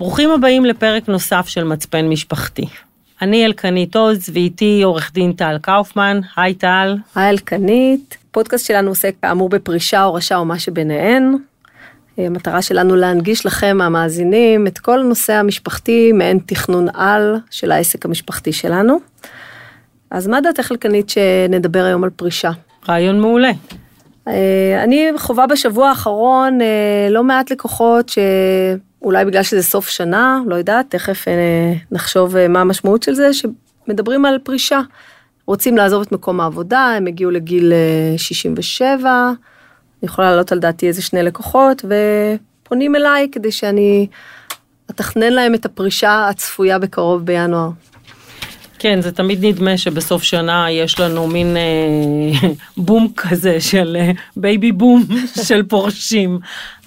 ברוכים הבאים לפרק נוסף של מצפן משפחתי. אני אלקנית עוז ואיתי עורך דין טל קאופמן, היי טל. היי אלקנית, פודקאסט שלנו עוסק כאמור בפרישה, הורשה או מה שביניהן. המטרה שלנו להנגיש לכם המאזינים את כל הנושא המשפחתי מעין תכנון על של העסק המשפחתי שלנו. אז מה דעתך אלקנית שנדבר היום על פרישה? רעיון מעולה. אה, אני חווה בשבוע האחרון אה, לא מעט לקוחות שאולי בגלל שזה סוף שנה, לא יודעת, תכף אה, נחשוב מה המשמעות של זה, שמדברים על פרישה. רוצים לעזוב את מקום העבודה, הם הגיעו לגיל 67, אני יכולה להעלות על דעתי איזה שני לקוחות, ופונים אליי כדי שאני אתכנן להם את הפרישה הצפויה בקרוב בינואר. כן, זה תמיד נדמה שבסוף שנה יש לנו מין אה, בום כזה של אה, baby boom של פורשים.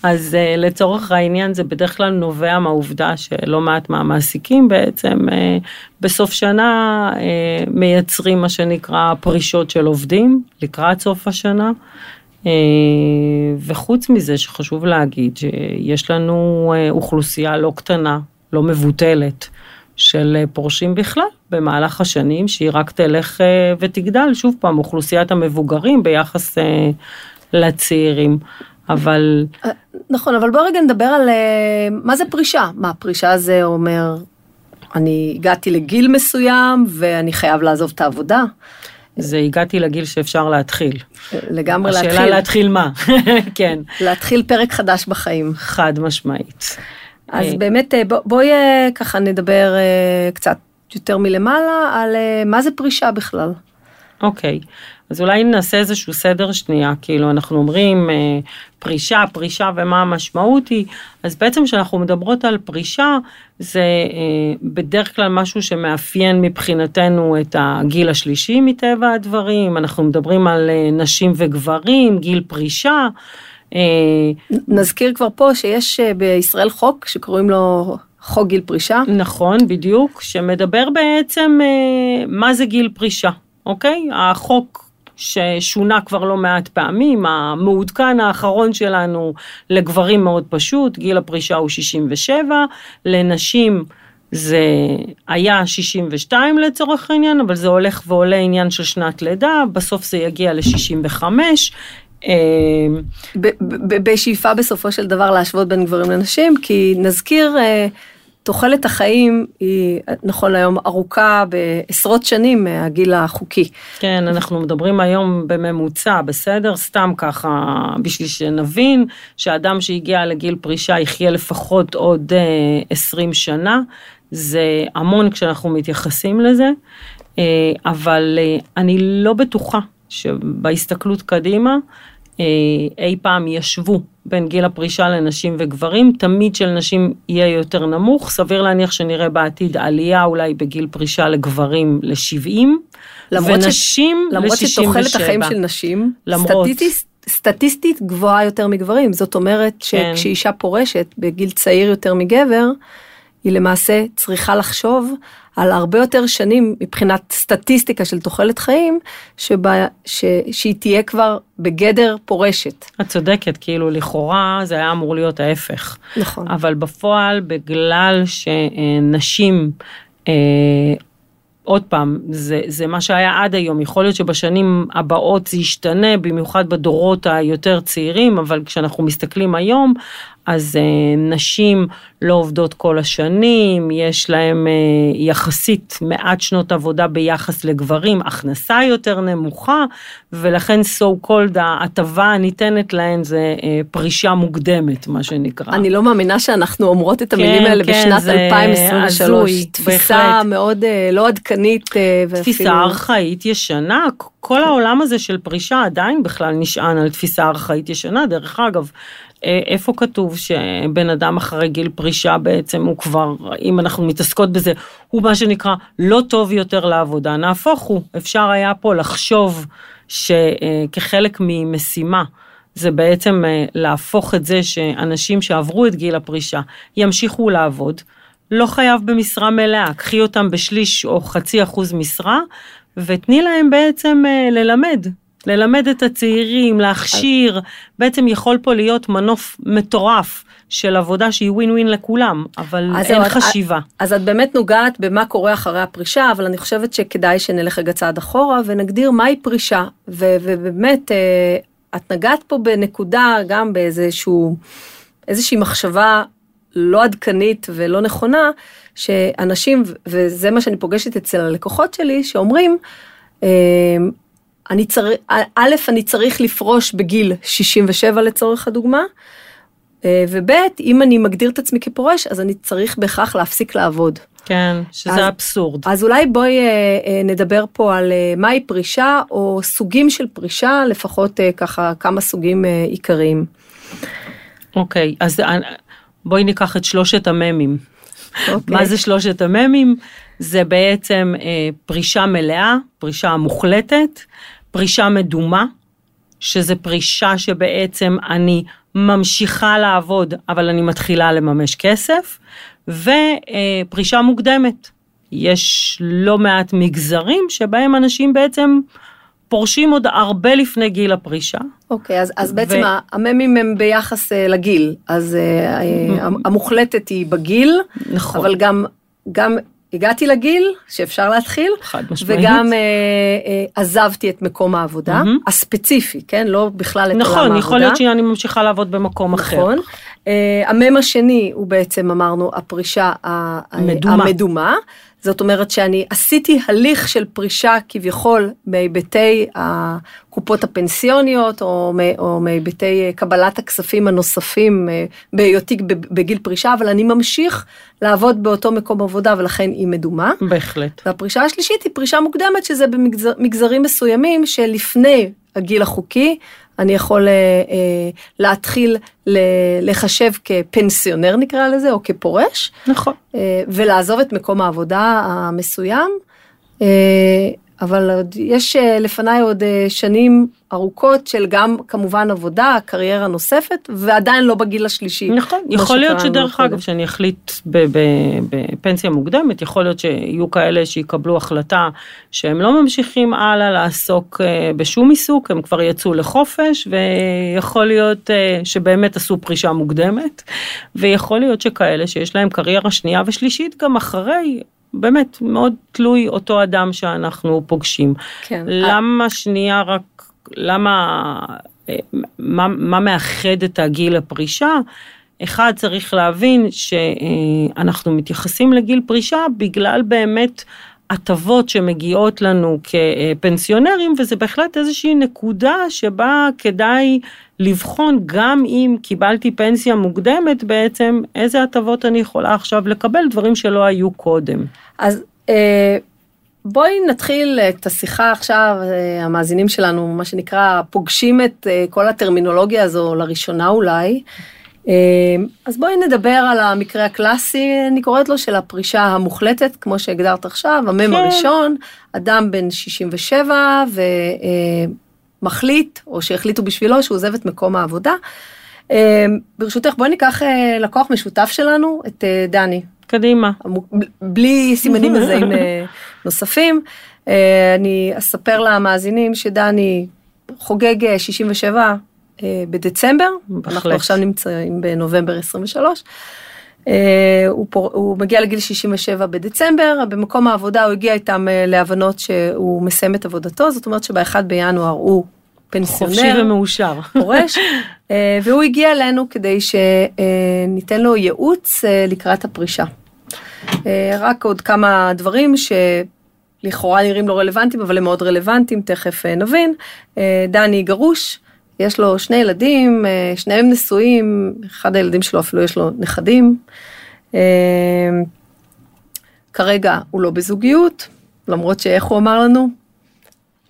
אז אה, לצורך העניין זה בדרך כלל נובע מהעובדה שלא מעט מהמעסיקים בעצם אה, בסוף שנה אה, מייצרים מה שנקרא פרישות של עובדים לקראת סוף השנה. אה, וחוץ מזה שחשוב להגיד שיש לנו אה, אוכלוסייה לא קטנה, לא מבוטלת. של פורשים בכלל במהלך השנים, שהיא רק תלך ותגדל, שוב פעם, אוכלוסיית המבוגרים ביחס לצעירים. אבל... נכון, אבל בוא רגע נדבר על מה זה פרישה. מה, פרישה זה אומר, אני הגעתי לגיל מסוים ואני חייב לעזוב את העבודה? זה הגעתי לגיל שאפשר להתחיל. לגמרי השאלה להתחיל. השאלה להתחיל מה, כן. להתחיל פרק חדש בחיים. חד משמעית. אז אה, באמת בוא, בואי אה, ככה נדבר אה, קצת יותר מלמעלה על מה זה פרישה בכלל. אוקיי, אז אולי נעשה איזשהו סדר שנייה, כאילו אנחנו אומרים פרישה, פרישה ומה המשמעות היא, אז בעצם כשאנחנו מדברות על פרישה, זה בדרך כלל משהו שמאפיין מבחינתנו את הגיל השלישי מטבע הדברים, אנחנו מדברים על נשים וגברים, גיל פרישה. אה, נזכיר כבר פה שיש אה, בישראל חוק שקוראים לו חוק גיל פרישה. נכון, בדיוק, שמדבר בעצם אה, מה זה גיל פרישה, אוקיי? החוק ששונה כבר לא מעט פעמים, המעודכן האחרון שלנו לגברים מאוד פשוט, גיל הפרישה הוא 67, לנשים זה היה 62 לצורך העניין, אבל זה הולך ועולה עניין של שנת לידה, בסוף זה יגיע ל-65, אמ, בשאיפה בסופו של דבר להשוות בין גברים לנשים, כי נזכיר, אה, תוחלת החיים היא נכון להיום ארוכה בעשרות שנים מהגיל החוקי. כן, אנחנו מדברים היום בממוצע, בסדר? סתם ככה, בשביל שנבין שאדם שהגיע לגיל פרישה יחיה לפחות עוד 20 אה, שנה, זה המון כשאנחנו מתייחסים לזה, אה, אבל אני לא בטוחה שבהסתכלות קדימה, אה, אי פעם ישבו בין גיל הפרישה לנשים וגברים, תמיד של נשים יהיה יותר נמוך, סביר להניח שנראה בעתיד עלייה אולי בגיל פרישה לגברים ל-70, ונשים ל-67. למרות שתוחלת החיים של נשים, למרות... סטטיסטית, סטטיסטית גבוהה יותר מגברים, זאת אומרת כן. שכשאישה פורשת בגיל צעיר יותר מגבר, היא למעשה צריכה לחשוב על הרבה יותר שנים מבחינת סטטיסטיקה של תוחלת חיים, שבה, ש, שהיא תהיה כבר בגדר פורשת. את צודקת, כאילו לכאורה זה היה אמור להיות ההפך. נכון. אבל בפועל, בגלל שנשים... אה, עוד פעם, זה, זה מה שהיה עד היום, יכול להיות שבשנים הבאות זה ישתנה, במיוחד בדורות היותר צעירים, אבל כשאנחנו מסתכלים היום, אז אה, נשים לא עובדות כל השנים, יש להם אה, יחסית מעט שנות עבודה ביחס לגברים, הכנסה יותר נמוכה, ולכן so called ההטבה הניתנת להן זה אה, פרישה מוקדמת, מה שנקרא. אני לא מאמינה שאנחנו אומרות את המילים כן, האלה כן, בשנת 2023. הזוי, תפיסה בהחלט. מאוד אה, לא עדכנית. אה, תפיסה ואפילו... ארכאית ישנה, כל העולם הזה של פרישה עדיין בכלל נשען על תפיסה ארכאית ישנה, דרך אגב. איפה כתוב שבן אדם אחרי גיל פרישה בעצם הוא כבר, אם אנחנו מתעסקות בזה, הוא מה שנקרא לא טוב יותר לעבודה, נהפוך הוא, אפשר היה פה לחשוב שכחלק ממשימה, זה בעצם אה, להפוך את זה שאנשים שעברו את גיל הפרישה ימשיכו לעבוד, לא חייב במשרה מלאה, קחי אותם בשליש או חצי אחוז משרה, ותני להם בעצם אה, ללמד ללמד את הצעירים, להכשיר, בעצם יכול פה להיות מנוף מטורף של עבודה שהיא ווין ווין לכולם, אבל אז אין את- חשיבה. אז את באמת נוגעת במה קורה אחרי הפרישה, אבל אני חושבת שכדאי שנלך רגע צעד אחורה ונגדיר מהי פרישה. ו- ובאמת, אה, את נגעת פה בנקודה, גם באיזשהו, איזושהי מחשבה לא עדכנית ולא נכונה, שאנשים, וזה מה שאני פוגשת אצל הלקוחות שלי, שאומרים, אה, אני צריך, א', אני צריך לפרוש בגיל 67 לצורך הדוגמה, אה, וב', אם אני מגדיר את עצמי כפורש, אז אני צריך בהכרח להפסיק לעבוד. כן, שזה אז- אבסורד. אז אולי בואי אה, אה, נדבר פה על אה, מהי פרישה, או סוגים של פרישה, לפחות אה, ככה כמה סוגים אה, עיקריים. אוקיי, אז בואי ניקח את שלושת הממים. אוקיי. מה זה שלושת הממים? זה בעצם אה, פרישה מלאה, פרישה מוחלטת, פרישה מדומה, שזה פרישה שבעצם אני ממשיכה לעבוד, אבל אני מתחילה לממש כסף, ופרישה מוקדמת. יש לא מעט מגזרים שבהם אנשים בעצם פורשים עוד הרבה לפני גיל הפרישה. אוקיי, אז, אז בעצם ו-. הממים הם ביחס אה, לגיל, אז אה, אה, המוחלטת היא בגיל, נכון. אבל גם, גם הגעתי לגיל שאפשר להתחיל, חד משמעית. וגם אה, אה, עזבתי את מקום העבודה, מהמם. הספציפי, כן? לא בכלל את עולם העבודה. נכון, יכול להיות שאני ממשיכה לעבוד במקום אחר. נכון. אה, המם השני הוא בעצם אמרנו הפרישה ה- מדומה. המדומה. זאת אומרת שאני עשיתי הליך של פרישה כביכול מהיבטי הקופות הפנסיוניות או, או מהיבטי קבלת הכספים הנוספים אה, בהיותי בגיל פרישה, אבל אני ממשיך לעבוד באותו מקום עבודה ולכן היא מדומה. בהחלט. והפרישה השלישית היא פרישה מוקדמת שזה במגזרים מסוימים שלפני הגיל החוקי אני יכול אה, אה, להתחיל ל- לחשב כפנסיונר נקרא לזה או כפורש נכון. אה, ולעזוב את מקום העבודה המסוים. אבל עוד יש אה, לפניי עוד אה, שנים ארוכות של גם כמובן עבודה, קריירה נוספת, ועדיין לא בגיל השלישי. נכון, יכול להיות שדרך. אגב שאני אחליט בפנסיה מוקדמת, יכול להיות שיהיו כאלה שיקבלו החלטה שהם לא ממשיכים הלאה לעסוק אה, בשום עיסוק, הם כבר יצאו לחופש, ויכול להיות שבאמת עשו פרישה מוקדמת, ויכול להיות שכאלה שיש להם קריירה שנייה ושלישית גם אחרי. באמת מאוד תלוי אותו אדם שאנחנו פוגשים. כן. למה שנייה רק, למה, אה, מה, מה מאחד את הגיל הפרישה? אחד, צריך להבין שאנחנו מתייחסים לגיל פרישה בגלל באמת הטבות שמגיעות לנו כפנסיונרים, וזה בהחלט איזושהי נקודה שבה כדאי לבחון גם אם קיבלתי פנסיה מוקדמת בעצם, איזה הטבות אני יכולה עכשיו לקבל, דברים שלא היו קודם. אז אה, בואי נתחיל את השיחה עכשיו, אה, המאזינים שלנו, מה שנקרא, פוגשים את אה, כל הטרמינולוגיה הזו לראשונה אולי. אה, אז בואי נדבר על המקרה הקלאסי, אני קוראת לו, של הפרישה המוחלטת, כמו שהגדרת עכשיו, המם כן. הראשון, אדם בן 67 ומחליט, או שהחליטו בשבילו שהוא עוזב את מקום העבודה. אה, ברשותך, בואי ניקח אה, לקוח משותף שלנו, את אה, דני. קדימה. בלי סימנים מזהים נוספים. אני אספר למאזינים שדני חוגג אה, 67 אה, בדצמבר, בהחלט. אנחנו עכשיו נמצאים בנובמבר 23. אה, הוא, פור... הוא מגיע לגיל 67 בדצמבר, במקום העבודה הוא הגיע איתם להבנות שהוא מסיים את עבודתו, זאת אומרת שב-1 בינואר הוא חופשי פנסיונר, ומאושר. פורש, אה, והוא הגיע אלינו כדי שניתן לו ייעוץ אה, לקראת הפרישה. אה, רק עוד כמה דברים שלכאורה נראים לא רלוונטיים, אבל הם מאוד רלוונטיים, תכף אה, נבין. אה, דני גרוש, יש לו שני ילדים, אה, שניהם נשואים, אחד הילדים שלו אפילו יש לו נכדים. אה, כרגע הוא לא בזוגיות, למרות שאיך הוא אמר לנו?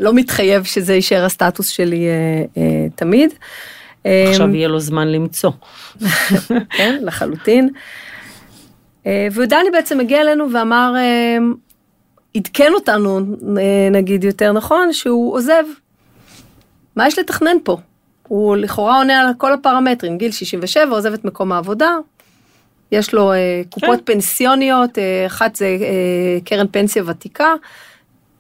לא מתחייב שזה יישאר הסטטוס שלי אה, אה, תמיד. עכשיו יהיה לו זמן למצוא. כן, לחלוטין. אה, ודני בעצם הגיע אלינו ואמר, אה, עדכן אותנו, אה, נגיד יותר נכון, שהוא עוזב. מה יש לתכנן פה? הוא לכאורה עונה על כל הפרמטרים, גיל 67, עוזב את מקום העבודה, יש לו אה, קופות כן. פנסיוניות, אה, אחת זה אה, קרן פנסיה ותיקה,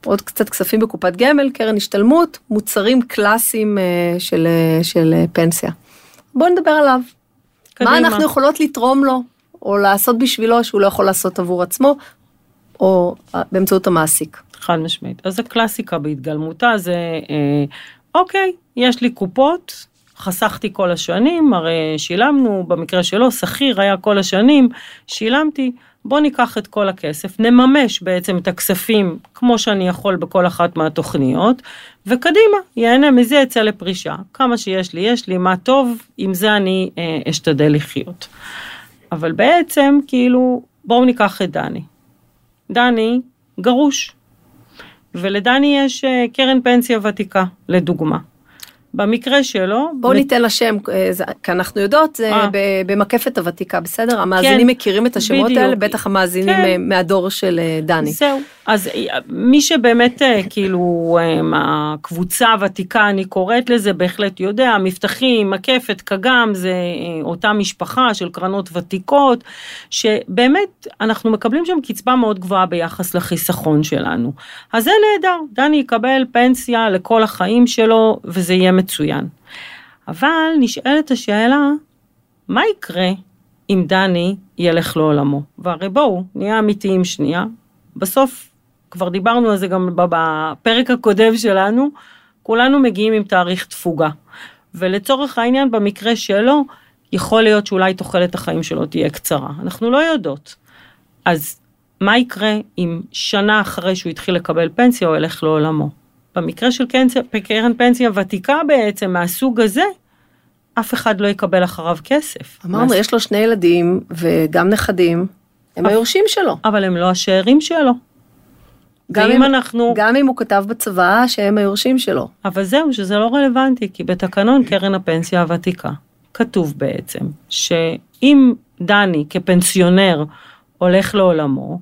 עוד קצת כספים בקופת גמל, קרן השתלמות, מוצרים קלאסיים אה, של, אה, של אה, פנסיה. בואו נדבר עליו. קדימה. מה אנחנו יכולות לתרום לו, או לעשות בשבילו שהוא לא יכול לעשות עבור עצמו, או באמצעות המעסיק. חד משמעית. אז הקלאסיקה בהתגלמותה זה, אה, אוקיי, יש לי קופות, חסכתי כל השנים, הרי שילמנו, במקרה שלו, שכיר היה כל השנים, שילמתי, בוא ניקח את כל הכסף, נממש בעצם את הכספים כמו שאני יכול בכל אחת מהתוכניות, וקדימה, יהנה מזה, יצא לפרישה. כמה שיש לי, יש לי, מה טוב, עם זה אני אה, אשתדל לחיות. אבל בעצם, כאילו, בואו ניקח את דני. דני גרוש, ולדני יש אה, קרן פנסיה ותיקה, לדוגמה. במקרה שלו... בואו ניתן לה שם, אה, כי אנחנו יודעות, זה אה. במקפת הוותיקה, בסדר? המאזינים כן, מכירים את השמות בדיוק. האלה, בטח המאזינים כן. מהדור של דני. זהו, אז מי שבאמת כאילו הקבוצה הוותיקה, אני קוראת לזה, בהחלט יודע, מבטחים, מקפת, קגם, זה אותה משפחה של קרנות ותיקות, שבאמת אנחנו מקבלים שם קצבה מאוד גבוהה ביחס לחיסכון שלנו. אז זה נהדר, דני יקבל פנסיה לכל החיים שלו, וזה יהיה מצוין. אבל נשאלת השאלה, מה יקרה אם דני ילך לעולמו? והרי בואו, נהיה אמיתיים שנייה. בסוף, כבר דיברנו על זה גם בפרק הקודם שלנו, כולנו מגיעים עם תאריך תפוגה. ולצורך העניין, במקרה שלו, יכול להיות שאולי תוחלת החיים שלו תהיה קצרה. אנחנו לא יודעות. אז מה יקרה אם שנה אחרי שהוא התחיל לקבל פנסיה הוא ילך לעולמו? במקרה של קרן פנסיה ותיקה בעצם מהסוג הזה, אף אחד לא יקבל אחריו כסף. אמרנו, מה... יש לו שני ילדים וגם נכדים, הם היורשים שלו. אבל הם לא השאירים שלו. גם אם אנחנו... גם אם הוא כתב בצבא שהם היורשים שלו. אבל זהו, שזה לא רלוונטי, כי בתקנון קרן הפנסיה הוותיקה כתוב בעצם שאם דני כפנסיונר הולך לעולמו,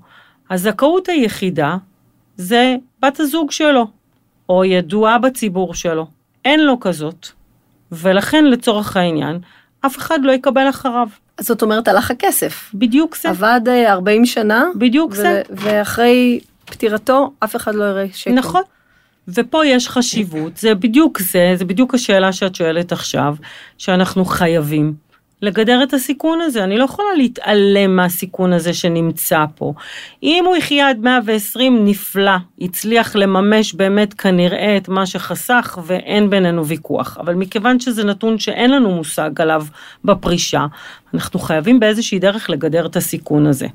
הזכאות היחידה זה בת הזוג שלו. או ידועה בציבור שלו. אין לו כזאת. ולכן לצורך העניין, אף אחד לא יקבל אחריו. זאת אומרת, הלך הכסף. בדיוק זה. עבד 40 אה, שנה. בדיוק זה. ואחרי פטירתו, אף אחד לא יראה שקל. נכון. ופה יש חשיבות, זה בדיוק זה, זה בדיוק השאלה שאת שואלת עכשיו, שאנחנו חייבים לגדר את הסיכון הזה, אני לא יכולה להתעלם מהסיכון הזה שנמצא פה. אם הוא יחיה עד 120 נפלא, הצליח לממש באמת כנראה את מה שחסך ואין בינינו ויכוח, אבל מכיוון שזה נתון שאין לנו מושג עליו בפרישה, אנחנו חייבים באיזושהי דרך לגדר את הסיכון הזה.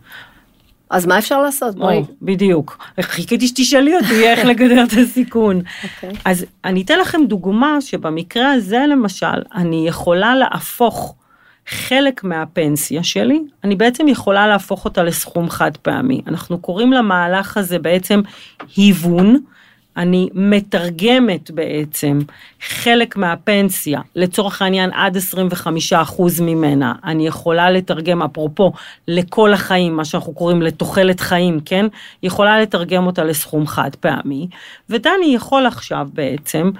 אז מה אפשר לעשות? בואי. בדיוק. חיכיתי שתשאלי אותי איך לגדר את הסיכון. Okay. אוקיי. אז אני אתן לכם דוגמה שבמקרה הזה למשל, אני יכולה להפוך חלק מהפנסיה שלי, אני בעצם יכולה להפוך אותה לסכום חד פעמי. אנחנו קוראים למהלך הזה בעצם היוון. אני מתרגמת בעצם חלק מהפנסיה, לצורך העניין עד 25% ממנה, אני יכולה לתרגם, אפרופו, לכל החיים, מה שאנחנו קוראים לתוחלת חיים, כן? יכולה לתרגם אותה לסכום חד פעמי, ודני יכול עכשיו בעצם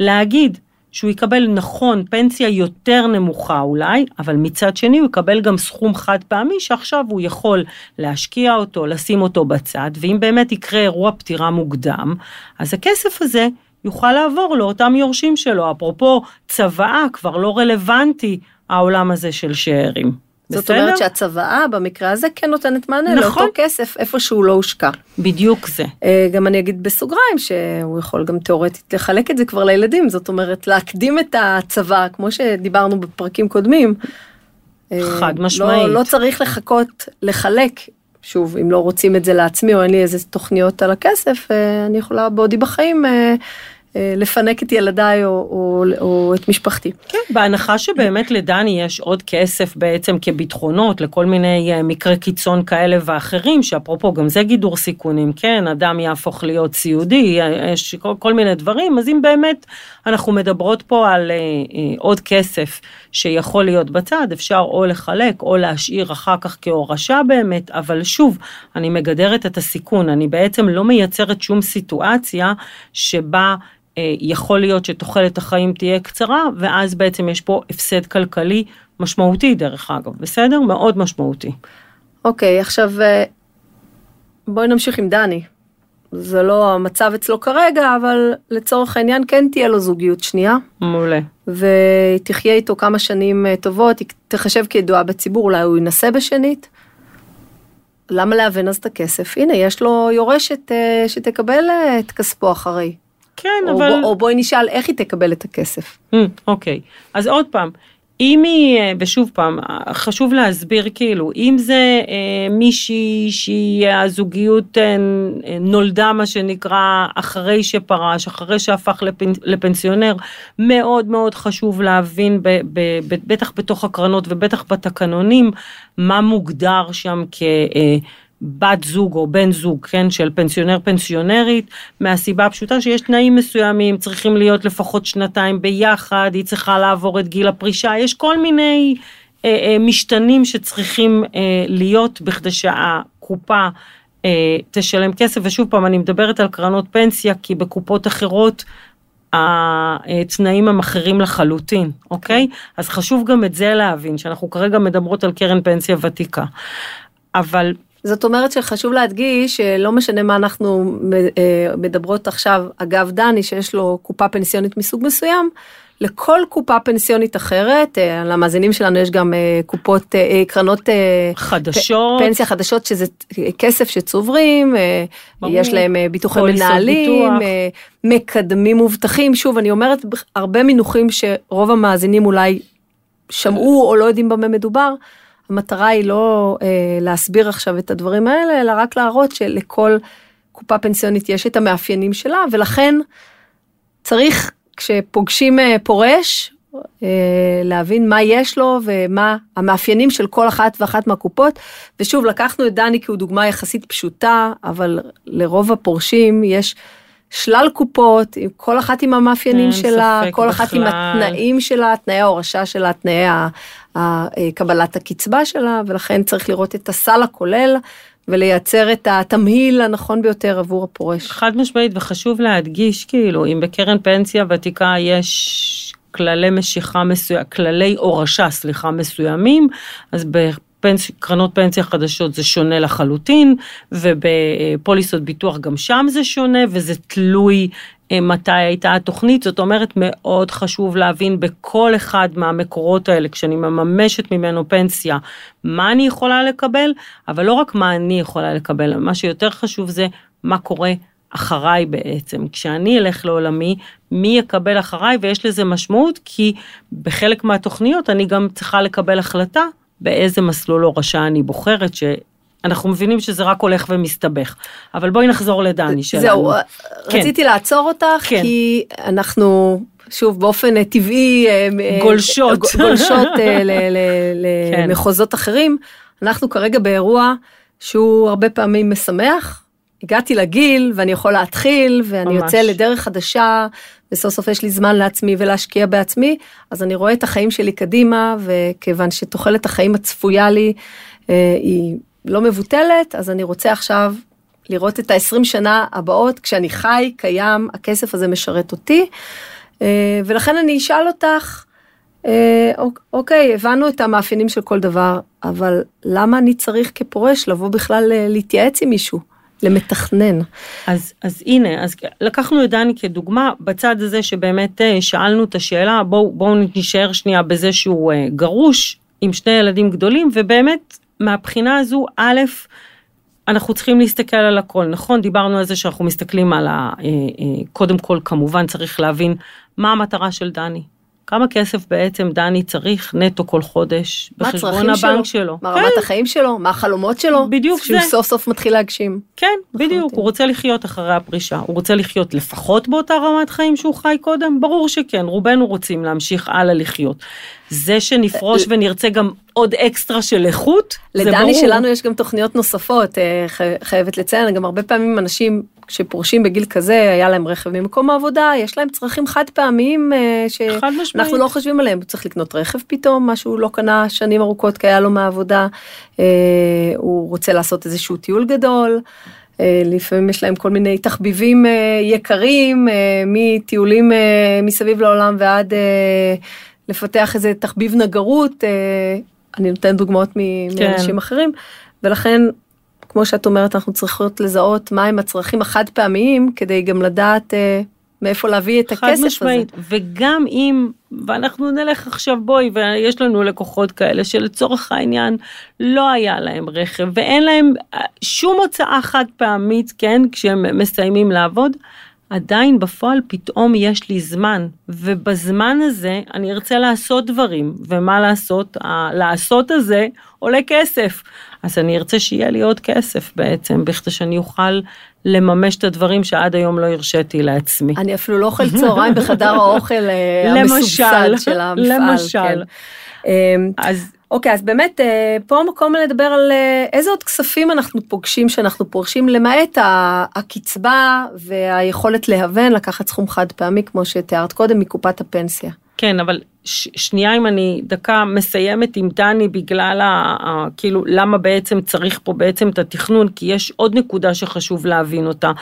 להגיד, שהוא יקבל נכון פנסיה יותר נמוכה אולי, אבל מצד שני הוא יקבל גם סכום חד פעמי שעכשיו הוא יכול להשקיע אותו, לשים אותו בצד, ואם באמת יקרה אירוע פטירה מוקדם, אז הכסף הזה יוכל לעבור לאותם יורשים שלו. אפרופו צוואה, כבר לא רלוונטי העולם הזה של שאירים. זאת בסדר? אומרת שהצוואה במקרה הזה כן נותנת מענה נכון. לאותו כסף איפה שהוא לא הושקע. בדיוק זה. אה, גם אני אגיד בסוגריים שהוא יכול גם תאורטית לחלק את זה כבר לילדים, זאת אומרת להקדים את הצבא, כמו שדיברנו בפרקים קודמים. אה, חד משמעית. לא, לא צריך לחכות לחלק. שוב, אם לא רוצים את זה לעצמי או אין לי איזה תוכניות על הכסף, אה, אני יכולה בעודי בחיים לפנק את ילדיי או, או, או את משפחתי. כן, בהנחה שבאמת לדני יש עוד כסף בעצם כביטחונות לכל מיני אה, מקרי קיצון כאלה ואחרים, שאפרופו גם זה גידור סיכונים, כן, אדם יהפוך להיות סיעודי, יש כל, כל מיני דברים, אז אם באמת אנחנו מדברות פה על אה, אה, עוד כסף שיכול להיות בצד, אפשר או לחלק או להשאיר אחר כך כהורשה באמת, אבל שוב, אני מגדרת את הסיכון, אני בעצם לא מייצרת שום סיטואציה שבה אה, יכול להיות שתוחלת החיים תהיה קצרה, ואז בעצם יש פה הפסד כלכלי משמעותי דרך אגב, בסדר? מאוד משמעותי. אוקיי, עכשיו אה, בואי נמשיך עם דני. זה לא המצב אצלו כרגע, אבל לצורך העניין כן תהיה לו זוגיות שנייה. מעולה. והיא תחיה איתו כמה שנים אה, טובות, היא תחשב כידועה בציבור, אולי הוא ינסה בשנית. למה להוון אז את הכסף? הנה, יש לו יורשת אה, שתקבל אה, את כספו אחרי. כן, או, אבל... בוא, או בואי נשאל איך היא תקבל את הכסף. Mm, אוקיי, אז עוד פעם, אם היא, אה, ושוב פעם, אה, חשוב להסביר כאילו, אם זה אה, מישהי שהיא הזוגיות אה, נולדה מה שנקרא אחרי שפרש, אחרי שהפך לפנ, לפנסיונר, מאוד מאוד חשוב להבין, ב, ב, ב, בטח בתוך הקרנות ובטח בתקנונים, מה מוגדר שם כ... אה, בת זוג או בן זוג, כן, של פנסיונר פנסיונרית, מהסיבה הפשוטה שיש תנאים מסוימים, צריכים להיות לפחות שנתיים ביחד, היא צריכה לעבור את גיל הפרישה, יש כל מיני אה, אה, משתנים שצריכים אה, להיות בכדי שהקופה אה, תשלם כסף, ושוב פעם, אני מדברת על קרנות פנסיה, כי בקופות אחרות, התנאים הם אחרים לחלוטין, אוקיי? אז חשוב גם את זה להבין, שאנחנו כרגע מדברות על קרן פנסיה ותיקה. אבל זאת אומרת שחשוב להדגיש שלא משנה מה אנחנו אה, מדברות עכשיו, אגב דני שיש לו קופה פנסיונית מסוג מסוים, לכל קופה פנסיונית אחרת, אה, למאזינים שלנו יש גם אה, קופות, קרנות חדשות, פנסיה חדשות שזה כסף שצוברים, ברור, יש להם ביטוחי מנהלים, ביטוח. מקדמים מובטחים, שוב אני אומרת הרבה מינוחים שרוב המאזינים אולי שמעו או לא יודעים במה מדובר. המטרה היא לא אה, להסביר עכשיו את הדברים האלה, אלא רק להראות שלכל קופה פנסיונית יש את המאפיינים שלה, ולכן צריך, כשפוגשים אה, פורש, אה, להבין מה יש לו ומה המאפיינים של כל אחת ואחת מהקופות. ושוב, לקחנו את דני כי הוא דוגמה יחסית פשוטה, אבל לרוב הפורשים יש... שלל קופות, כל אחת עם המאפיינים שלה, כל אחת בכלל. עם התנאים שלה, תנאי ההורשה שלה, תנאי קבלת הקצבה שלה, ולכן צריך לראות את הסל הכולל ולייצר את התמהיל הנכון ביותר עבור הפורש. חד משמעית, וחשוב להדגיש, כאילו, אם בקרן פנסיה ותיקה יש כללי משיכה מסוים, כללי הורשה, סליחה, מסוימים, אז פנס, קרנות פנסיה חדשות זה שונה לחלוטין, ובפוליסות ביטוח גם שם זה שונה, וזה תלוי אה, מתי הייתה התוכנית, זאת אומרת מאוד חשוב להבין בכל אחד מהמקורות האלה, כשאני מממשת ממנו פנסיה, מה אני יכולה לקבל, אבל לא רק מה אני יכולה לקבל, מה שיותר חשוב זה מה קורה אחריי בעצם. כשאני אלך לעולמי, מי יקבל אחריי, ויש לזה משמעות, כי בחלק מהתוכניות אני גם צריכה לקבל החלטה באיזה מסלול הורשה אני בוחרת, שאנחנו מבינים שזה רק הולך ומסתבך. אבל בואי נחזור לדני שלנו. זהו, כן. רציתי לעצור אותך, כן. כי אנחנו... שוב, באופן טבעי, אה, אה, גולשות, גולשות אה, למחוזות כן. אחרים. אנחנו כרגע באירוע שהוא הרבה פעמים משמח. הגעתי לגיל ואני יכול להתחיל ואני ממש. יוצא לדרך חדשה וסוף סוף יש לי זמן לעצמי ולהשקיע בעצמי, אז אני רואה את החיים שלי קדימה, וכיוון שתוחלת החיים הצפויה לי אה, היא לא מבוטלת, אז אני רוצה עכשיו לראות את ה-20 שנה הבאות, כשאני חי, קיים, הכסף הזה משרת אותי, אה, ולכן אני אשאל אותך, אה, אוקיי, הבנו את המאפיינים של כל דבר, אבל למה אני צריך כפורש לבוא בכלל אה, להתייעץ עם מישהו? למתכנן. אז, אז הנה, אז לקחנו את דני כדוגמה, בצד הזה שבאמת אה, שאלנו את השאלה, בואו בוא נשאר שנייה בזה שהוא אה, גרוש עם שני ילדים גדולים, ובאמת מהבחינה הזו, א', אנחנו צריכים להסתכל על הכל, נכון? דיברנו על זה שאנחנו מסתכלים על ה... אה, קודם כל, כמובן צריך להבין מה המטרה של דני. כמה כסף בעצם דני צריך נטו כל חודש בחשבון הבנק שלו. שלו. מה רמת כן. החיים שלו, מה החלומות שלו. בדיוק שהוא זה. שהוא סוף סוף מתחיל להגשים. כן, בדיוק, הוא רוצה לחיות אחרי הפרישה, הוא רוצה לחיות לפחות באותה רמת חיים שהוא חי קודם, ברור שכן, רובנו רוצים להמשיך הלאה לחיות. זה שנפרוש ונרצה גם עוד אקסטרה של איכות, זה ברור. לדני שלנו יש גם תוכניות נוספות, אה, חייבת לציין, גם הרבה פעמים אנשים שפורשים בגיל כזה, היה להם רכב ממקום העבודה, יש להם צרכים חד פעמיים אה, שאנחנו לא חושבים עליהם, הוא צריך לקנות רכב פתאום, מה שהוא לא קנה שנים ארוכות כי היה לו מהעבודה, אה, הוא רוצה לעשות איזשהו טיול גדול. לפעמים יש להם כל מיני תחביבים יקרים, מטיולים מסביב לעולם ועד לפתח איזה תחביב נגרות, אה, אני נותנת דוגמאות כן. מאנשים אחרים, ולכן כמו שאת אומרת, אנחנו צריכות לזהות מהם הצרכים החד פעמיים, כדי גם לדעת אה, מאיפה להביא את הכסף הזה. משמעית, וגם אם, ואנחנו נלך עכשיו בואי, ויש לנו לקוחות כאלה שלצורך העניין לא היה להם רכב, ואין להם אה, שום הוצאה חד פעמית, כן, כשהם מסיימים לעבוד, עדיין בפועל פתאום יש לי זמן, ובזמן הזה אני ארצה לעשות דברים, ומה לעשות? הלעשות הזה עולה כסף. אז אני ארצה שיהיה לי עוד כסף בעצם, בכדי שאני אוכל לממש את הדברים שעד היום לא הרשיתי לעצמי. אני אפילו לא אוכל צהריים בחדר האוכל אה, המסובסד של המפעל. למשל. כן. אמ, אז אוקיי, אז באמת אה, פה המקום לדבר על אה, איזה עוד כספים אנחנו פוגשים שאנחנו פורשים, למעט הקצבה והיכולת להוון, לקחת סכום חד פעמי, כמו שתיארת קודם, מקופת הפנסיה. כן, אבל ש, שנייה אם אני דקה מסיימת עם דני בגלל ה, ה, כאילו למה בעצם צריך פה בעצם את התכנון, כי יש עוד נקודה שחשוב להבין אותה.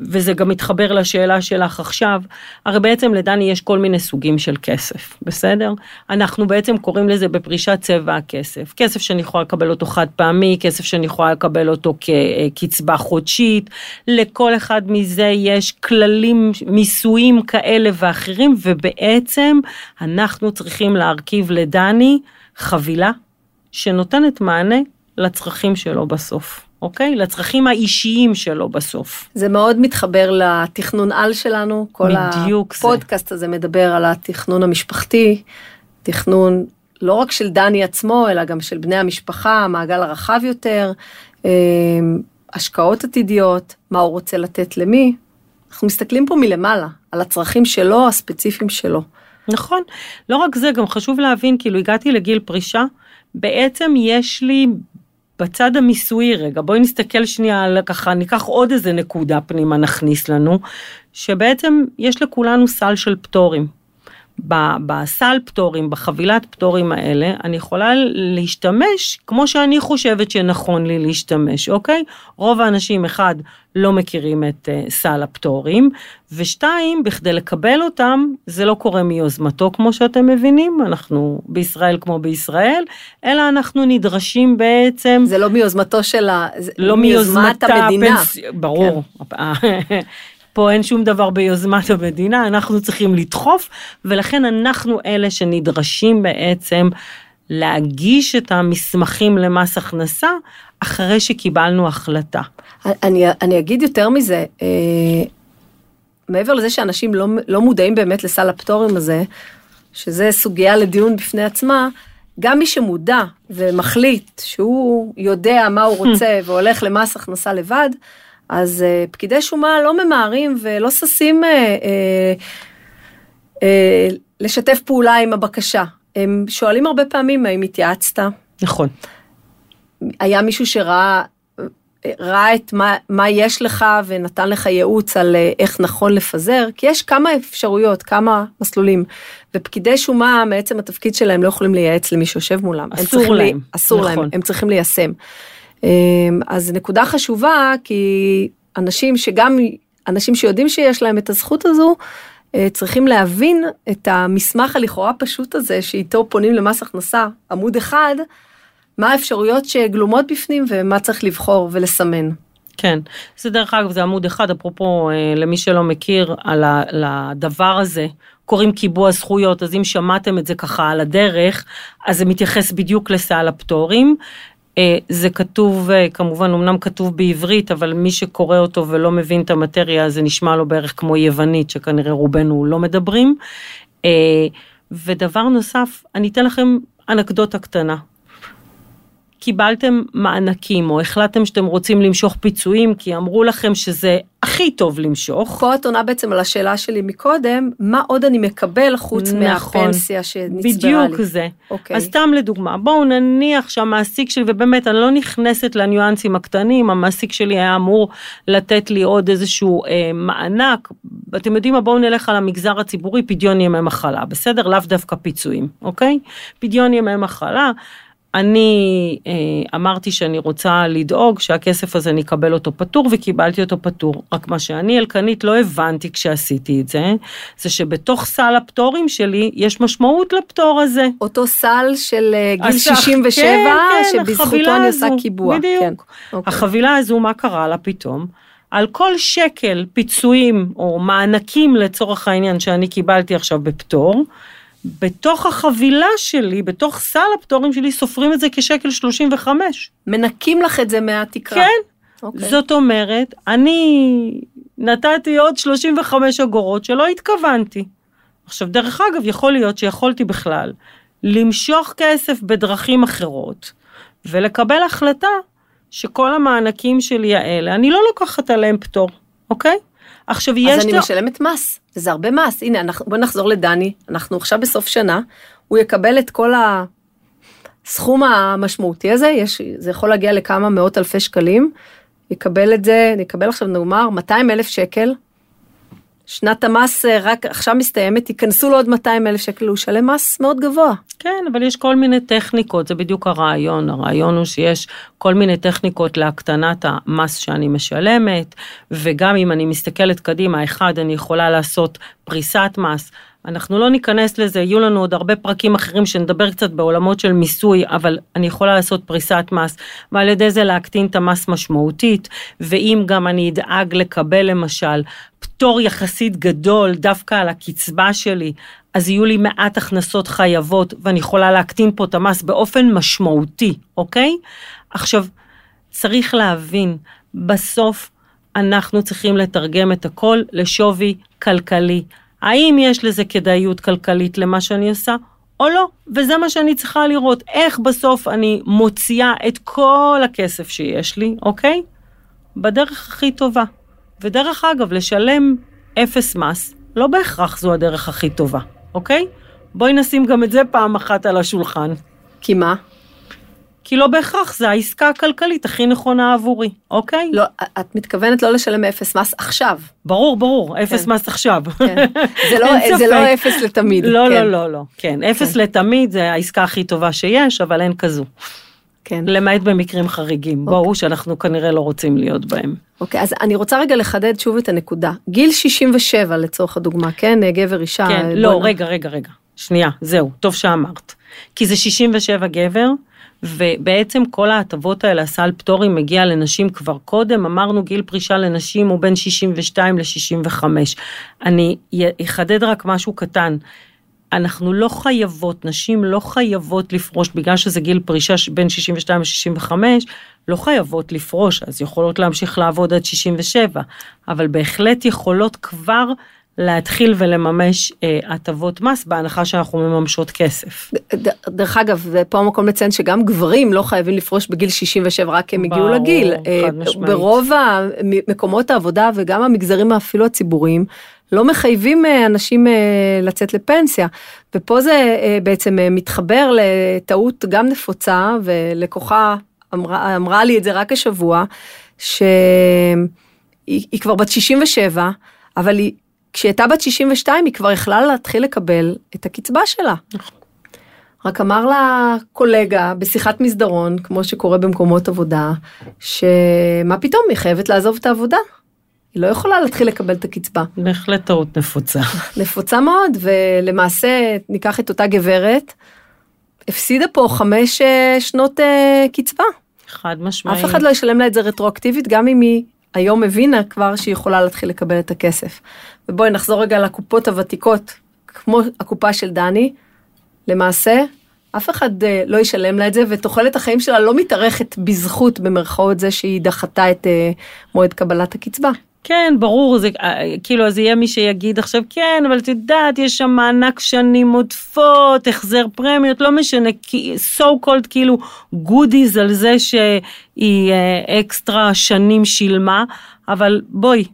וזה גם מתחבר לשאלה שלך עכשיו, הרי בעצם לדני יש כל מיני סוגים של כסף, בסדר? אנחנו בעצם קוראים לזה בפרישת צבע הכסף. כסף שאני יכולה לקבל אותו חד פעמי, כסף שאני יכולה לקבל אותו כקצבה חודשית, לכל אחד מזה יש כללים מיסויים כאלה ואחרים, ובעצם אנחנו צריכים להרכיב לדני חבילה שנותנת מענה לצרכים שלו בסוף. אוקיי? לצרכים האישיים שלו בסוף. זה מאוד מתחבר לתכנון על שלנו. כל הפודקאסט זה. הזה מדבר על התכנון המשפחתי, תכנון לא רק של דני עצמו, אלא גם של בני המשפחה, המעגל הרחב יותר, אה, השקעות עתידיות, מה הוא רוצה לתת למי. אנחנו מסתכלים פה מלמעלה, על הצרכים שלו, הספציפיים שלו. נכון. לא רק זה, גם חשוב להבין, כאילו הגעתי לגיל פרישה, בעצם יש לי בצד המיסויי רגע, בואי נסתכל שנייה על ככה, ניקח עוד איזה נקודה פנימה נכניס לנו, שבעצם יש לכולנו סל של פטורים. בסל פטורים, בחבילת פטורים האלה, אני יכולה להשתמש כמו שאני חושבת שנכון לי להשתמש, אוקיי? רוב האנשים, אחד, לא מכירים את uh, סל הפטורים, ושתיים, בכדי לקבל אותם, זה לא קורה מיוזמתו כמו שאתם מבינים, אנחנו בישראל כמו בישראל, אלא אנחנו נדרשים בעצם... זה לא מיוזמתו של ה... לא מיוזמת המדינה. הפנס... ברור. כן. פה אין שום דבר ביוזמת המדינה, אנחנו צריכים לדחוף, ולכן אנחנו אלה שנדרשים בעצם להגיש את המסמכים למס הכנסה אחרי שקיבלנו החלטה. אני, אני אגיד יותר מזה, אה, מעבר לזה שאנשים לא, לא מודעים באמת לסל הפטורים הזה, שזה סוגיה לדיון בפני עצמה, גם מי שמודע ומחליט שהוא יודע מה הוא רוצה והולך למס הכנסה לבד, אז uh, פקידי שומה לא ממהרים ולא ששים uh, uh, לשתף פעולה עם הבקשה. הם שואלים הרבה פעמים האם התייעצת. נכון. היה מישהו שראה ראה את מה, מה יש לך ונתן לך ייעוץ על איך נכון לפזר, כי יש כמה אפשרויות, כמה מסלולים, ופקידי שומה, מעצם התפקיד שלהם, לא יכולים לייעץ למי שיושב מולם. אסור להם. לי, אסור נכון. להם, הם צריכים ליישם. אמ, אז נקודה חשובה, כי אנשים שגם, אנשים שיודעים שיש להם את הזכות הזו, אה, צריכים להבין את המסמך הלכאורה פשוט הזה, שאיתו פונים למס הכנסה, עמוד אחד, מה האפשרויות שגלומות בפנים ומה צריך לבחור ולסמן. כן, זה דרך אגב, זה עמוד אחד, אפרופו, אה, למי שלא מכיר, על הדבר הזה, קוראים קיבוע זכויות, אז אם שמעתם את זה ככה על הדרך, אז זה מתייחס בדיוק לסל הפטורים. אה, זה כתוב, אה, כמובן, אמנם כתוב בעברית, אבל מי שקורא אותו ולא מבין את המטריה, זה נשמע לו בערך כמו יוונית, שכנראה רובנו לא מדברים. אה, ודבר נוסף, אני אתן לכם אנקדוטה קטנה. קיבלתם מענקים או החלטתם שאתם רוצים למשוך פיצויים כי אמרו לכם שזה הכי טוב למשוך. פה את עונה בעצם על השאלה שלי מקודם, מה עוד אני מקבל חוץ נכון, מהפנסיה שנצברה לי. בדיוק זה. אוקיי. אז סתם לדוגמה, בואו נניח שהמעסיק שלי, ובאמת אני לא נכנסת לניואנסים הקטנים, המעסיק שלי היה אמור לתת לי עוד איזשהו אה, מענק, אתם יודעים מה, בואו נלך על המגזר הציבורי, פדיון ימי מחלה, בסדר? לאו דווקא פיצויים, אוקיי? פדיון ימי מחלה. אני אה, אמרתי שאני רוצה לדאוג שהכסף הזה אני אקבל אותו פטור וקיבלתי אותו פטור. רק מה שאני אלקנית לא הבנתי כשעשיתי את זה, זה שבתוך סל הפטורים שלי יש משמעות לפטור הזה. אותו סל של אה, גיל הסך- 67, כן, כן, שבזכותו אני עושה קיבוע. בדיוק. כן. אוקיי. החבילה הזו, מה קרה לה פתאום? על כל שקל פיצויים או מענקים לצורך העניין שאני קיבלתי עכשיו בפטור, בתוך החבילה שלי, בתוך סל הפטורים שלי, סופרים את זה כשקל 35. מנקים לך את זה מהתקרה. כן, אוקיי. זאת אומרת, אני נתתי עוד 35 אגורות שלא התכוונתי. עכשיו, דרך אגב, יכול להיות שיכולתי בכלל למשוך כסף בדרכים אחרות, ולקבל החלטה שכל המענקים שלי האלה, אני לא לוקחת עליהם פטור, אוקיי? עכשיו, יש... אז אני לו- משלמת מס, וזה הרבה מס. הנה, אנחנו, בוא נחזור לדני, אנחנו עכשיו בסוף שנה, הוא יקבל את כל הסכום המשמעותי הזה, יש, זה יכול להגיע לכמה מאות אלפי שקלים, יקבל את זה, נקבל עכשיו נאמר 200 אלף שקל, שנת המס אה, רק עכשיו מסתיימת, ייכנסו לו עוד 200 אלף שקל, הוא ישלם מס מאוד גבוה. כן, אבל יש כל מיני טכניקות, זה בדיוק הרעיון. הרעיון הוא שיש כל מיני טכניקות להקטנת המס שאני משלמת, וגם אם אני מסתכלת קדימה, אחד, אני יכולה לעשות פריסת מס. אנחנו לא ניכנס לזה, יהיו לנו עוד הרבה פרקים אחרים שנדבר קצת בעולמות של מיסוי, אבל אני יכולה לעשות פריסת מס, ועל ידי זה להקטין את המס משמעותית, ואם גם אני אדאג לקבל למשל פטור יחסית גדול דווקא על הקצבה שלי, אז יהיו לי מעט הכנסות חייבות, ואני יכולה להקטין פה את המס באופן משמעותי, אוקיי? עכשיו, צריך להבין, בסוף אנחנו צריכים לתרגם את הכל לשווי כלכלי. האם יש לזה כדאיות כלכלית למה שאני עושה, או לא? וזה מה שאני צריכה לראות, איך בסוף אני מוציאה את כל הכסף שיש לי, אוקיי? בדרך הכי טובה. ודרך אגב, לשלם אפס מס, לא בהכרח זו הדרך הכי טובה, אוקיי? בואי נשים גם את זה פעם אחת על השולחן. כי מה? כי לא בהכרח זה העסקה הכלכלית הכי נכונה עבורי, אוקיי? לא, את מתכוונת לא לשלם אפס מס עכשיו. ברור, ברור, אפס כן. מס עכשיו. כן. זה לא, זה לא. אפס לתמיד. לא, כן. לא, לא, לא. כן, אפס לתמיד זה העסקה הכי טובה שיש, אבל אין כזו. כן. למעט במקרים חריגים, ברור שאנחנו כנראה לא רוצים להיות בהם. אוקיי, אז אני רוצה רגע לחדד שוב את הנקודה. גיל 67 לצורך הדוגמה, כן? גבר, אישה. כן, לא, נ- רגע, רגע, רגע. שנייה, זהו, טוב שאמרת. כי זה 67 גבר, ובעצם כל ההטבות האלה, הסל פטורים מגיע לנשים כבר קודם, אמרנו גיל פרישה לנשים הוא בין 62 ל-65. אני אחדד רק משהו קטן. אנחנו לא חייבות, נשים לא חייבות לפרוש, בגלל שזה גיל פרישה בין 62 ל-65, לא חייבות לפרוש, אז יכולות להמשיך לעבוד עד 67, אבל בהחלט יכולות כבר להתחיל ולממש אה, הטבות מס, בהנחה שאנחנו מממשות כסף. ד- דרך אגב, ופה המקום לציין שגם גברים לא חייבים לפרוש בגיל 67 רק כי הם הגיעו לגיל. אה. ברוב מקומות העבודה וגם המגזרים אפילו הציבוריים, לא מחייבים אה, אנשים אה, לצאת לפנסיה. ופה זה אה, בעצם אה, מתחבר לטעות גם נפוצה, ולקוחה אמרה, אמרה לי את זה רק השבוע, שהיא היא כבר בת 67, אבל היא, כשהיא הייתה בת 62 היא כבר יכלה להתחיל לקבל את הקצבה שלה. רק אמר לה קולגה בשיחת מסדרון, כמו שקורה במקומות עבודה, שמה פתאום, היא חייבת לעזוב את העבודה. היא לא יכולה להתחיל לקבל את הקצבה. בהחלט טעות נפוצה. נפוצה מאוד, ולמעשה ניקח את אותה גברת, הפסידה פה חמש אה, שנות אה, קצבה. חד משמעית. אף אחד לא ישלם לה את זה רטרואקטיבית, גם אם היא היום הבינה כבר שהיא יכולה להתחיל לקבל את הכסף. ובואי נחזור רגע לקופות הוותיקות, כמו הקופה של דני, למעשה, אף אחד אה, לא ישלם לה את זה, ותוחלת החיים שלה לא מתארכת בזכות, במרכאות, זה שהיא דחתה את אה, מועד קבלת הקצבה. כן, ברור, זה אה, כאילו, אז יהיה מי שיגיד עכשיו, כן, אבל את יודעת, יש שם מענק שנים עודפות, החזר פרמיות, לא משנה, so called כאילו גודיז על זה שהיא אה, אקסטרה שנים שילמה, אבל בואי,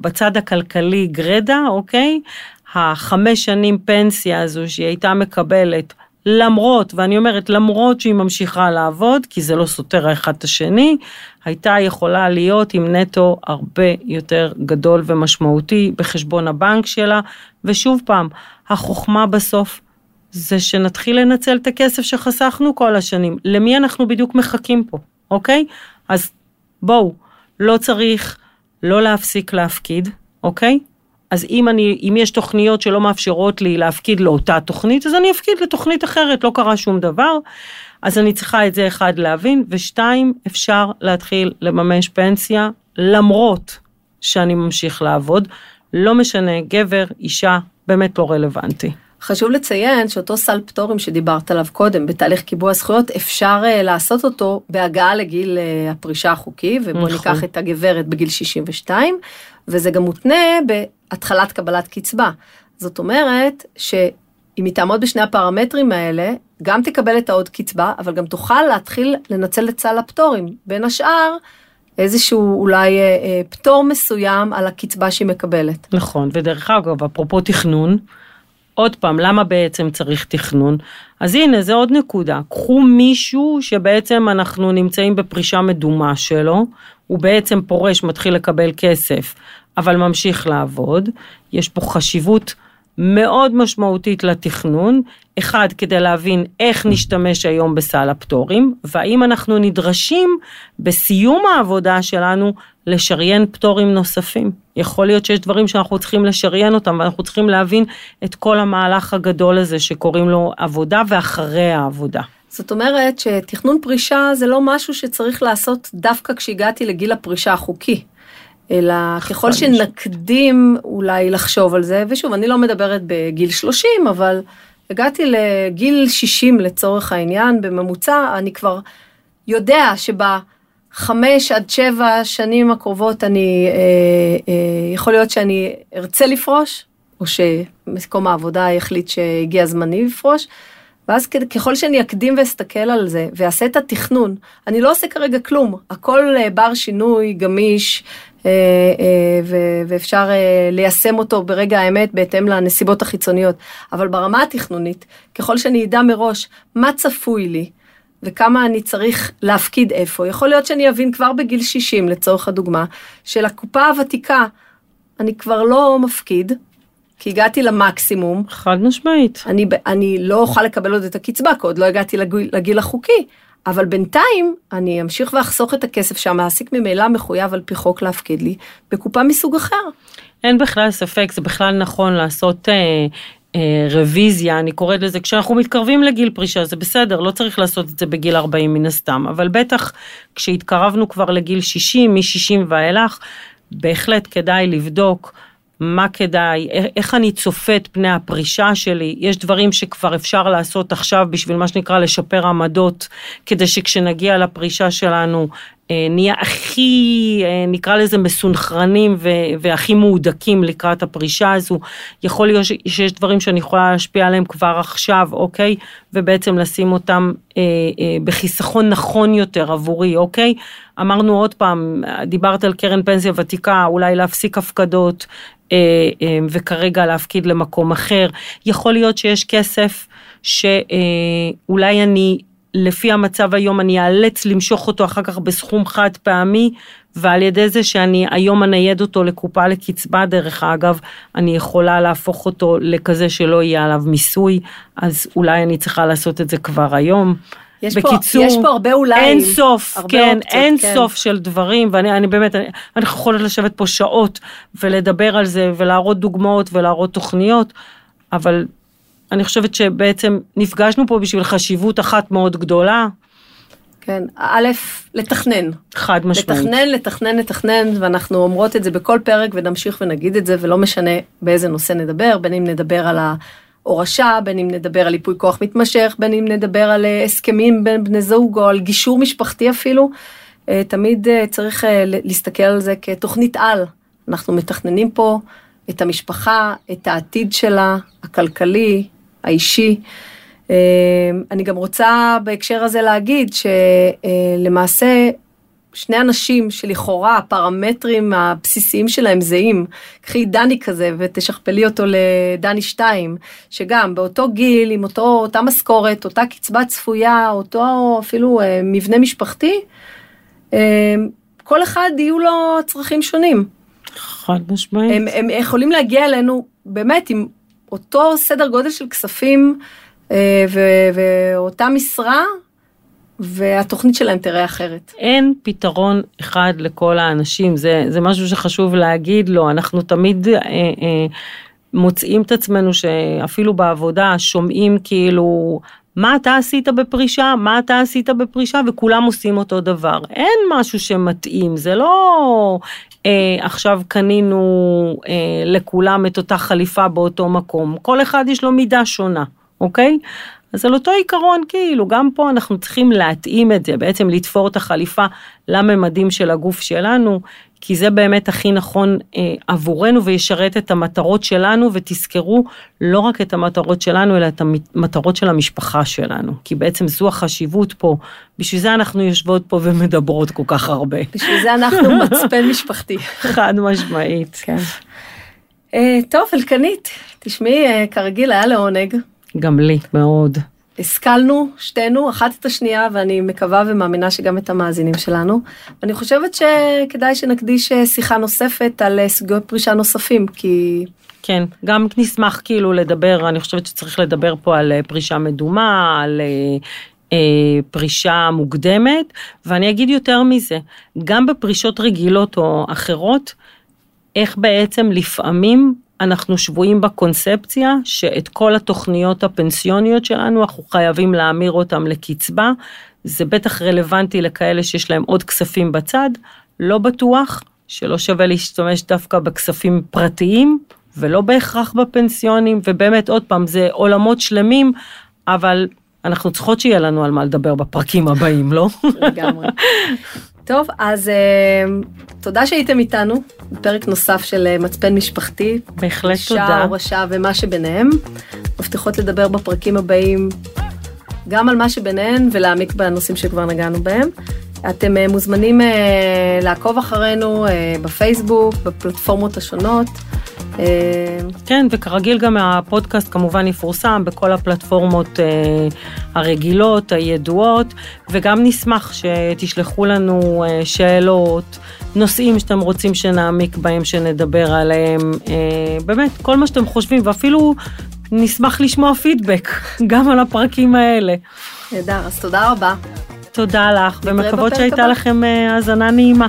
בצד הכלכלי גרדה, אוקיי? החמש שנים פנסיה הזו שהיא הייתה מקבלת, למרות, ואני אומרת למרות שהיא ממשיכה לעבוד, כי זה לא סותר האחד את השני, הייתה יכולה להיות עם נטו הרבה יותר גדול ומשמעותי בחשבון הבנק שלה, ושוב פעם, החוכמה בסוף זה שנתחיל לנצל את הכסף שחסכנו כל השנים. למי אנחנו בדיוק מחכים פה, אוקיי? אז בואו, לא צריך לא להפסיק להפקיד, אוקיי? אז אם, אני, אם יש תוכניות שלא מאפשרות לי להפקיד לאותה תוכנית, אז אני אפקיד לתוכנית אחרת, לא קרה שום דבר. אז אני צריכה את זה אחד להבין, ושתיים, אפשר להתחיל לממש פנסיה למרות שאני ממשיך לעבוד. לא משנה, גבר, אישה, באמת לא רלוונטי. חשוב לציין שאותו סל פטורים שדיברת עליו קודם בתהליך קיבוע זכויות אפשר uh, לעשות אותו בהגעה לגיל uh, הפרישה החוקי ובוא נכון. ניקח את הגברת בגיל 62 וזה גם מותנה בהתחלת קבלת קצבה. זאת אומרת שאם היא תעמוד בשני הפרמטרים האלה גם תקבל את העוד קצבה אבל גם תוכל להתחיל לנצל את סל הפטורים בין השאר. איזשהו אולי אה, אה, פטור מסוים על הקצבה שהיא מקבלת. נכון, ודרך אגב, אפרופו תכנון, עוד פעם, למה בעצם צריך תכנון? אז הנה, זה עוד נקודה. קחו מישהו שבעצם אנחנו נמצאים בפרישה מדומה שלו, הוא בעצם פורש, מתחיל לקבל כסף, אבל ממשיך לעבוד. יש פה חשיבות מאוד משמעותית לתכנון, אחד כדי להבין איך נשתמש היום בסל הפטורים, והאם אנחנו נדרשים בסיום העבודה שלנו לשריין פטורים נוספים. יכול להיות שיש דברים שאנחנו צריכים לשריין אותם ואנחנו צריכים להבין את כל המהלך הגדול הזה שקוראים לו עבודה ואחרי העבודה. זאת אומרת שתכנון פרישה זה לא משהו שצריך לעשות דווקא כשהגעתי לגיל הפרישה החוקי. אלא ככל שנקדים אולי לחשוב על זה, ושוב, אני לא מדברת בגיל 30, אבל הגעתי לגיל 60 לצורך העניין, בממוצע, אני כבר יודע שבחמש עד שבע שנים הקרובות אני, אה, אה, יכול להיות שאני ארצה לפרוש, או שמקום העבודה יחליט שהגיע זמני לפרוש. ואז ככל שאני אקדים ואסתכל על זה ואעשה את התכנון, אני לא עושה כרגע כלום, הכל אה, בר שינוי, גמיש, ואפשר אה, ליישם אותו ברגע האמת בהתאם לנסיבות החיצוניות. אבל ברמה התכנונית, ככל שאני אדע מראש מה צפוי לי, וכמה אני צריך להפקיד איפה. יכול להיות שאני אבין כבר בגיל 60, לצורך הדוגמה, שלקופה הוותיקה אני כבר לא מפקיד, כי הגעתי למקסימום. חד משמעית. אני, אני לא אוכל לקבל עוד את הקצבה, כי עוד לא הגעתי לגיל, לגיל החוקי. אבל בינתיים אני אמשיך ואחסוך את הכסף שהמעסיק ממילא מחויב על פי חוק להפקיד לי בקופה מסוג אחר. אין בכלל ספק, זה בכלל נכון לעשות אה, אה, רוויזיה, אני קוראת לזה, כשאנחנו מתקרבים לגיל פרישה זה בסדר, לא צריך לעשות את זה בגיל 40 מן הסתם, אבל בטח כשהתקרבנו כבר לגיל 60, מ-60 ואילך, בהחלט כדאי לבדוק. מה כדאי, איך אני צופה את פני הפרישה שלי, יש דברים שכבר אפשר לעשות עכשיו בשביל מה שנקרא לשפר עמדות, כדי שכשנגיע לפרישה שלנו נהיה הכי, אה, נקרא לזה מסונכרנים והכי מהודקים לקראת הפרישה הזו. יכול להיות שיש דברים שאני יכולה להשפיע עליהם כבר עכשיו, אוקיי? ובעצם לשים אותם אה, בחיסכון נכון יותר עבורי, אוקיי? אמרנו עוד פעם, דיברת על קרן פנסיה ותיקה, אולי להפסיק הפקדות, וכרגע להפקיד למקום אחר. יכול להיות שיש כסף שאולי אני לפי המצב היום אני אאלץ למשוך אותו אחר כך בסכום חד פעמי, ועל ידי זה שאני היום אנייד אותו לקופה לקצבה, דרך אגב, אני יכולה להפוך אותו לכזה שלא יהיה עליו מיסוי, אז אולי אני צריכה לעשות את זה כבר היום. יש בקיצור, פה, יש פה הרבה אולי, אין סוף, כן, אופציות, אין כן. סוף של דברים, ואני אני באמת, אני, אני יכולה לשבת פה שעות ולדבר על זה ולהראות דוגמאות ולהראות תוכניות, אבל אני חושבת שבעצם נפגשנו פה בשביל חשיבות אחת מאוד גדולה. כן, א', לתכנן. חד משמעית. לתכנן, לתכנן, לתכנן, ואנחנו אומרות את זה בכל פרק ונמשיך ונגיד את זה, ולא משנה באיזה נושא נדבר, בין אם נדבר על ההורשה, בין אם נדבר על ייפוי כוח מתמשך, בין אם נדבר על אה, הסכמים בין בני זוג או על גישור משפחתי אפילו. אה, תמיד אה, צריך להסתכל על זה כתוכנית על. אנחנו מתכננים פה את המשפחה, את העתיד שלה, הכלכלי, האישי. אה, אני גם רוצה בהקשר הזה להגיד שלמעשה שני אנשים שלכאורה הפרמטרים הבסיסיים שלהם זהים, קחי דני כזה ותשכפלי אותו לדני 2, שגם באותו גיל, עם אותו, אותה משכורת, אותה קצבה צפויה, אותו אפילו אה, מבנה משפחתי, אה, כל אחד יהיו לו צרכים שונים. חד משמעית. הם, הם יכולים להגיע אלינו באמת עם אותו סדר גודל של כספים אה, ואותה משרה, והתוכנית שלהם תראה אחרת. אין פתרון אחד לכל האנשים, זה, זה משהו שחשוב להגיד לו, אנחנו תמיד אה, אה, מוצאים את עצמנו שאפילו בעבודה שומעים כאילו, מה אתה עשית בפרישה, מה אתה עשית בפרישה, וכולם עושים אותו דבר. אין משהו שמתאים, זה לא אה, עכשיו קנינו אה, לכולם את אותה חליפה באותו מקום, כל אחד יש לו מידה שונה, אוקיי? אז על אותו עיקרון כאילו, גם פה אנחנו צריכים להתאים את זה, בעצם לתפור את החליפה לממדים של הגוף שלנו, כי זה באמת הכי נכון אה, עבורנו וישרת את המטרות שלנו, ותזכרו לא רק את המטרות שלנו, אלא את המטרות של המשפחה שלנו, כי בעצם זו החשיבות פה, בשביל זה אנחנו יושבות פה ומדברות כל כך הרבה. בשביל זה אנחנו מצפן משפחתי. חד משמעית. כן. אה, טוב, אלקנית, תשמעי, אה, כרגיל היה לעונג. גם לי, מאוד. השכלנו שתינו אחת את השנייה ואני מקווה ומאמינה שגם את המאזינים שלנו. אני חושבת שכדאי שנקדיש אה, שיחה נוספת על אה, סוגיות פרישה נוספים כי. כן, גם נשמח כאילו לדבר, אני חושבת שצריך לדבר פה על אה, פרישה מדומה, על אה, פרישה מוקדמת, ואני אגיד יותר מזה, גם בפרישות רגילות או אחרות, איך בעצם לפעמים אנחנו שבויים בקונספציה שאת כל התוכניות הפנסיוניות שלנו אנחנו חייבים להמיר אותם לקצבה. זה בטח רלוונטי לכאלה שיש להם עוד כספים בצד, לא בטוח שלא שווה להשתמש דווקא בכספים פרטיים ולא בהכרח בפנסיונים, ובאמת עוד פעם זה עולמות שלמים, אבל אנחנו צריכות שיהיה לנו על מה לדבר בפרקים הבאים, לא? לגמרי. טוב, אז uh, תודה שהייתם איתנו בפרק נוסף של uh, מצפן משפחתי. בהחלט תודה. שעה, הורשה ומה שביניהם. מבטיחות לדבר בפרקים הבאים גם על מה שביניהם ולהעמיק בנושאים שכבר נגענו בהם. אתם uh, מוזמנים לעקוב אחרינו בפייסבוק, בפלטפורמות השונות. אה, כן, וכרגיל גם הפודקאסט כמובן יפורסם בכל הפלטפורמות אה, הרגילות, הידועות, וגם נשמח שתשלחו לנו אה, שאלות, נושאים שאתם רוצים שנעמיק בהם, שנדבר עליהם, באמת, כל מה שאתם חושבים, ואפילו נשמח לשמוע פידבק, גם על הפרקים האלה. נהדר, אז תודה רבה. תודה לך, ומקוות שהייתה לכם האזנה נעימה.